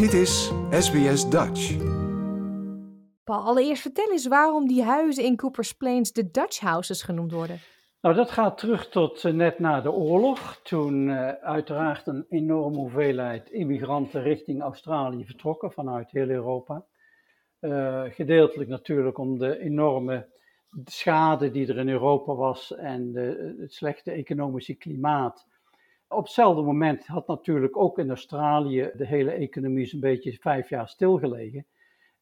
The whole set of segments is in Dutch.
Dit is SBS Dutch. Paul, allereerst vertel eens waarom die huizen in Coopers Plains de Dutch Houses genoemd worden. Nou, dat gaat terug tot eh, net na de oorlog, toen uh, uiteraard een enorme hoeveelheid immigranten richting Australië vertrokken vanuit heel Europa. Uh, gedeeltelijk natuurlijk om de enorme schade die er in Europa was en de, het slechte economische klimaat. Op hetzelfde moment had natuurlijk ook in Australië de hele economie zo'n beetje vijf jaar stilgelegen.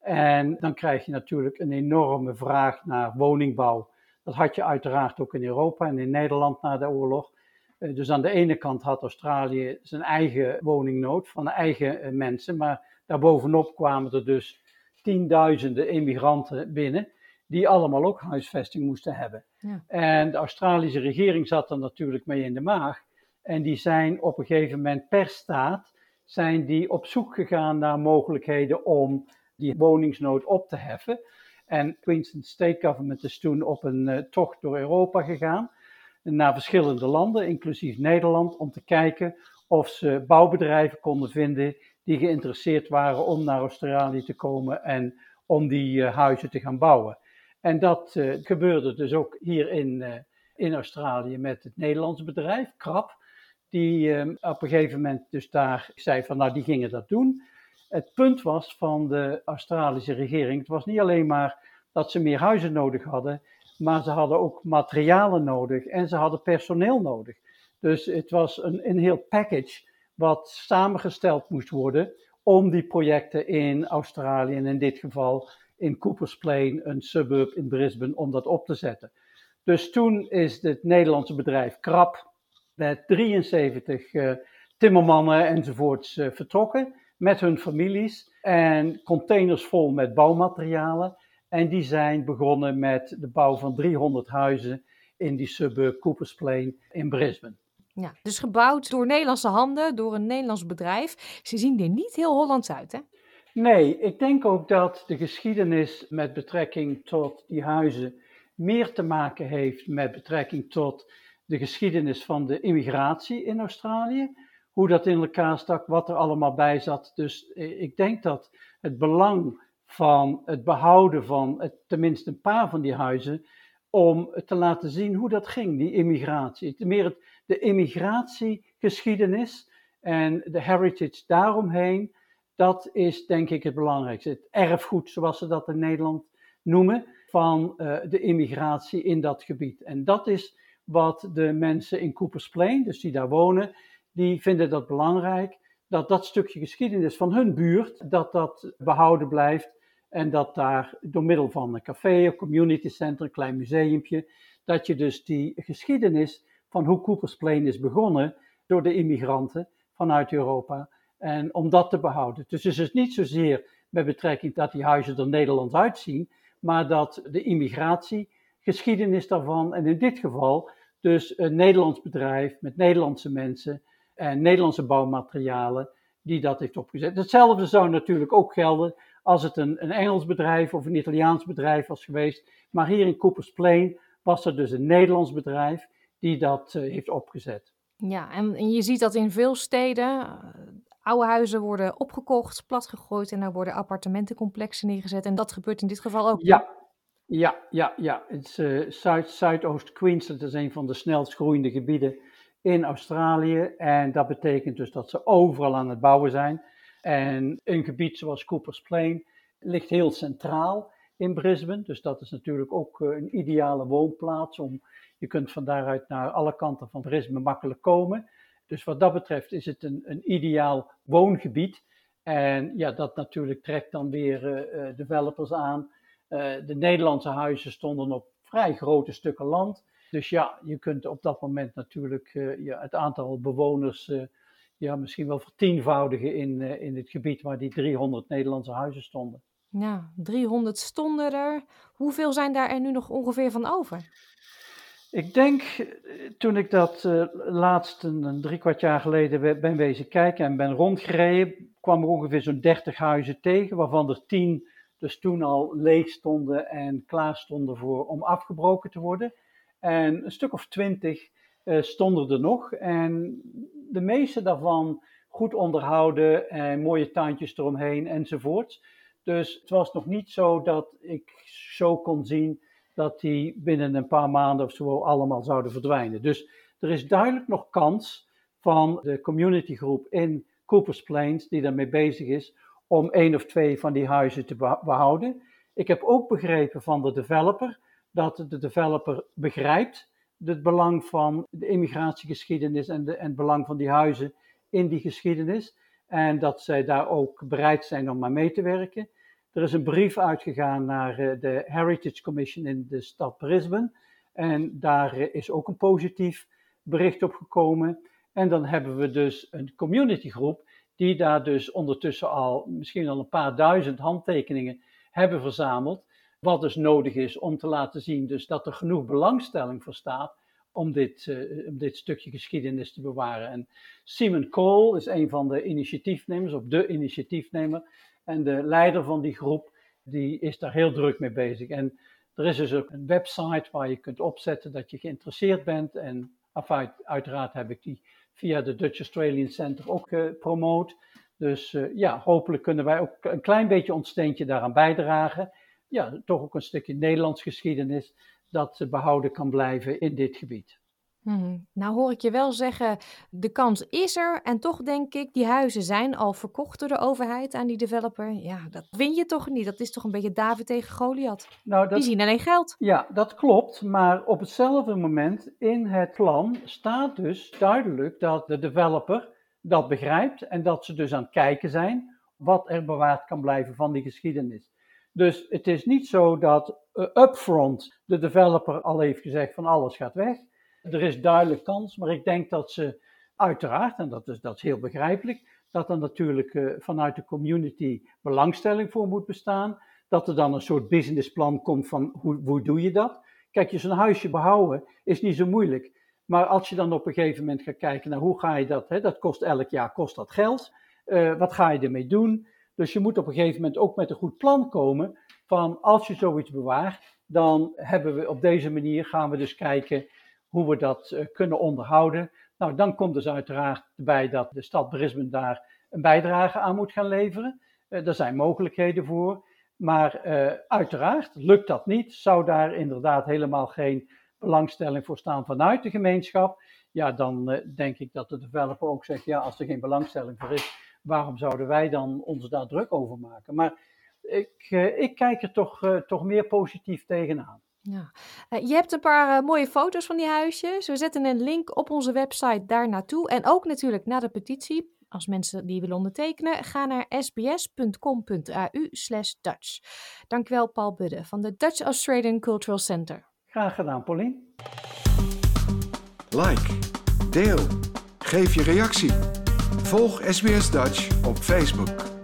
En dan krijg je natuurlijk een enorme vraag naar woningbouw. Dat had je uiteraard ook in Europa en in Nederland na de oorlog. Dus aan de ene kant had Australië zijn eigen woningnood van de eigen mensen, maar daarbovenop kwamen er dus tienduizenden immigranten binnen die allemaal ook huisvesting moesten hebben. Ja. En de Australische regering zat er natuurlijk mee in de maag. En die zijn op een gegeven moment per staat zijn die op zoek gegaan naar mogelijkheden om die woningsnood op te heffen. En Queensland State Government is toen op een uh, tocht door Europa gegaan, naar verschillende landen, inclusief Nederland, om te kijken of ze bouwbedrijven konden vinden die geïnteresseerd waren om naar Australië te komen en om die uh, huizen te gaan bouwen. En dat uh, gebeurde dus ook hier in, in Australië met het Nederlandse bedrijf, Krap, die op een gegeven moment dus daar zei van nou die gingen dat doen. Het punt was van de Australische regering, het was niet alleen maar dat ze meer huizen nodig hadden, maar ze hadden ook materialen nodig en ze hadden personeel nodig. Dus het was een, een heel package wat samengesteld moest worden om die projecten in Australië en in dit geval in Coopers Plain, een suburb in Brisbane, om dat op te zetten. Dus toen is het Nederlandse bedrijf Krap met 73 uh, timmermannen enzovoorts uh, vertrokken met hun families en containers vol met bouwmaterialen. En die zijn begonnen met de bouw van 300 huizen in die suburb Coopers Plain in Brisbane. Ja, dus gebouwd door Nederlandse handen, door een Nederlands bedrijf. Ze zien er niet heel Hollands uit, hè? Nee, ik denk ook dat de geschiedenis met betrekking tot die huizen meer te maken heeft met betrekking tot de geschiedenis van de immigratie in Australië hoe dat in elkaar stak, wat er allemaal bij zat. Dus eh, ik denk dat het belang van het behouden van tenminste een paar van die huizen, om te laten zien hoe dat ging, die immigratie. Meer de immigratiegeschiedenis en de heritage daaromheen, dat is denk ik het belangrijkste. Het erfgoed, zoals ze dat in Nederland noemen, van uh, de immigratie in dat gebied. En dat is wat de mensen in Coopers Plain, dus die daar wonen, die vinden dat belangrijk, dat dat stukje geschiedenis van hun buurt, dat dat behouden blijft en dat daar door middel van een café, een community center, een klein museumpje, dat je dus die geschiedenis van hoe Coopers Plain is begonnen door de immigranten vanuit Europa, en om dat te behouden. Dus het is niet zozeer met betrekking dat die huizen er Nederlands uitzien, maar dat de immigratie, geschiedenis daarvan, en in dit geval dus een Nederlands bedrijf met Nederlandse mensen, en Nederlandse bouwmaterialen die dat heeft opgezet. Hetzelfde zou natuurlijk ook gelden als het een, een Engels bedrijf of een Italiaans bedrijf was geweest. Maar hier in Coopers Plain was er dus een Nederlands bedrijf die dat uh, heeft opgezet. Ja, en, en, je ziet dat in veel steden. Uh, oude huizen worden opgekocht, platgegooid en daar worden appartementencomplexen neergezet. En dat gebeurt in dit geval ook. Ja, ja, ja, ja. Het uh, Zuid, Zuidoost Queensland is een van de snelst groeiende gebieden in Australië. En dat betekent dus dat ze overal aan het bouwen zijn. En een gebied zoals Coopers Plain ligt heel centraal in Brisbane. Dus dat is natuurlijk ook eh, een ideale woonplaats. Om, je kunt van daaruit naar alle kanten van Brisbane makkelijk komen. Dus wat dat betreft is het een, een ideaal woongebied. En ja, dat natuurlijk trekt dan weer uh, developers aan. Uh, de Nederlandse huizen stonden op vrij grote stukken land. Dus ja, je kunt op dat moment natuurlijk uh, ja, het aantal bewoners uh, ja, misschien wel vertienvoudigen in, uh, in het gebied waar die 300 Nederlandse huizen stonden. Ja, 300 stonden er. Hoeveel zijn daar er nu nog ongeveer van over? Ik denk, toen ik dat laatst een, een drie kwart jaar geleden ben wezen kijken en ben rondgereden, kwam er ongeveer zo'n 30 huizen tegen, waarvan er 10 dus toen al leeg stonden en klaar stonden voor, om afgebroken te worden. En een stuk of twintig uh, stonden er nog. En de meeste daarvan goed onderhouden en mooie tuintjes eromheen enzovoort. Dus het was nog niet zo dat ik zo kon zien dat die binnen een paar maanden of zo allemaal zouden verdwijnen. Dus er is duidelijk nog kans van de communitygroep in Coopers Plains die daarmee bezig is om één of twee van die huizen te behouden. Ik heb ook begrepen van de developer dat de developer begrijpt het belang van de immigratiegeschiedenis en, de, en het belang van die huizen in die geschiedenis. En dat zij daar ook bereid zijn om aan mee te werken. Er is een brief uitgegaan naar eh, de Heritage Commission in de stad Brisbane. En daar eh, is ook een positief bericht op gekomen. En dan hebben we dus een communitygroep die daar dus ondertussen al misschien al een paar duizend handtekeningen hebben verzameld. Wat dus nodig is om te laten zien dus dat er genoeg belangstelling voor staat om dit, uh, om dit stukje geschiedenis te bewaren. En Simon Cole is een van de initiatiefnemers, of de initiatiefnemer. En de leider van die groep, die is daar heel druk mee bezig. En er is dus ook een website waar je kunt opzetten dat je geïnteresseerd bent. En uiteraard heb ik die via de Dutch Australian Center ook gepromoot. Dus uh, ja, hopelijk kunnen wij ook een klein beetje ons steentje daaraan bijdragen. Ja, toch ook een stukje Nederlands geschiedenis dat behouden kan blijven in dit gebied. Hmm. Nou hoor ik je wel zeggen, de kans is er. En toch denk ik, die huizen zijn al verkocht door de overheid aan die developer. Ja, dat win je toch niet? Dat is toch een beetje David tegen Goliath? Nou, dat, die zien alleen geld. Ja, dat klopt. Maar op hetzelfde moment in het plan staat dus duidelijk dat de developer dat begrijpt. En dat ze dus aan het kijken zijn wat er bewaard kan blijven van die geschiedenis. Dus het is niet zo dat uh, upfront de developer al heeft gezegd van alles gaat weg. Er is duidelijk kans, maar ik denk dat ze uiteraard, en dat is, dat is heel begrijpelijk, dat er natuurlijk uh, vanuit de community belangstelling voor moet bestaan. Dat er dan een soort businessplan komt van hoe, hoe doe je dat? Kijk, je zo'n huisje behouden is niet zo moeilijk. Maar als je dan op een gegeven moment gaat kijken naar hoe ga je dat, hè, dat kost elk jaar kost dat geld. Uh, wat ga je ermee doen? Dus je moet op een gegeven moment ook met een goed plan komen van als je zoiets bewaart, dan hebben we op deze manier gaan we dus kijken hoe we dat uh, kunnen onderhouden. Nou, dan komt dus uiteraard bij dat de stad Brisbane daar een bijdrage aan moet gaan leveren. Uh, er zijn mogelijkheden voor. Maar uh, uiteraard, lukt dat niet, zou daar inderdaad helemaal geen belangstelling voor staan vanuit de gemeenschap. Ja, dan denk ik dat de developer ook zegt, ja, als er geen belangstelling voor is, waarom zouden wij dan ons daar druk over maken? Maar ik, ik kijk er toch, toch meer positief tegenaan. Ja. Uh, je hebt een paar mooie foto's van die huisjes. We zetten een link op onze website daar naartoe. En ook natuurlijk naar de petitie. Als mensen die willen ondertekenen, ga naar sbs.com.au slash Dutch. Dankjewel Paul Budde van de Dutch Australian Cultural Center. Graag gedaan, Pauline. Like, deel, geef je reactie. Volg SBS Dutch op Facebook.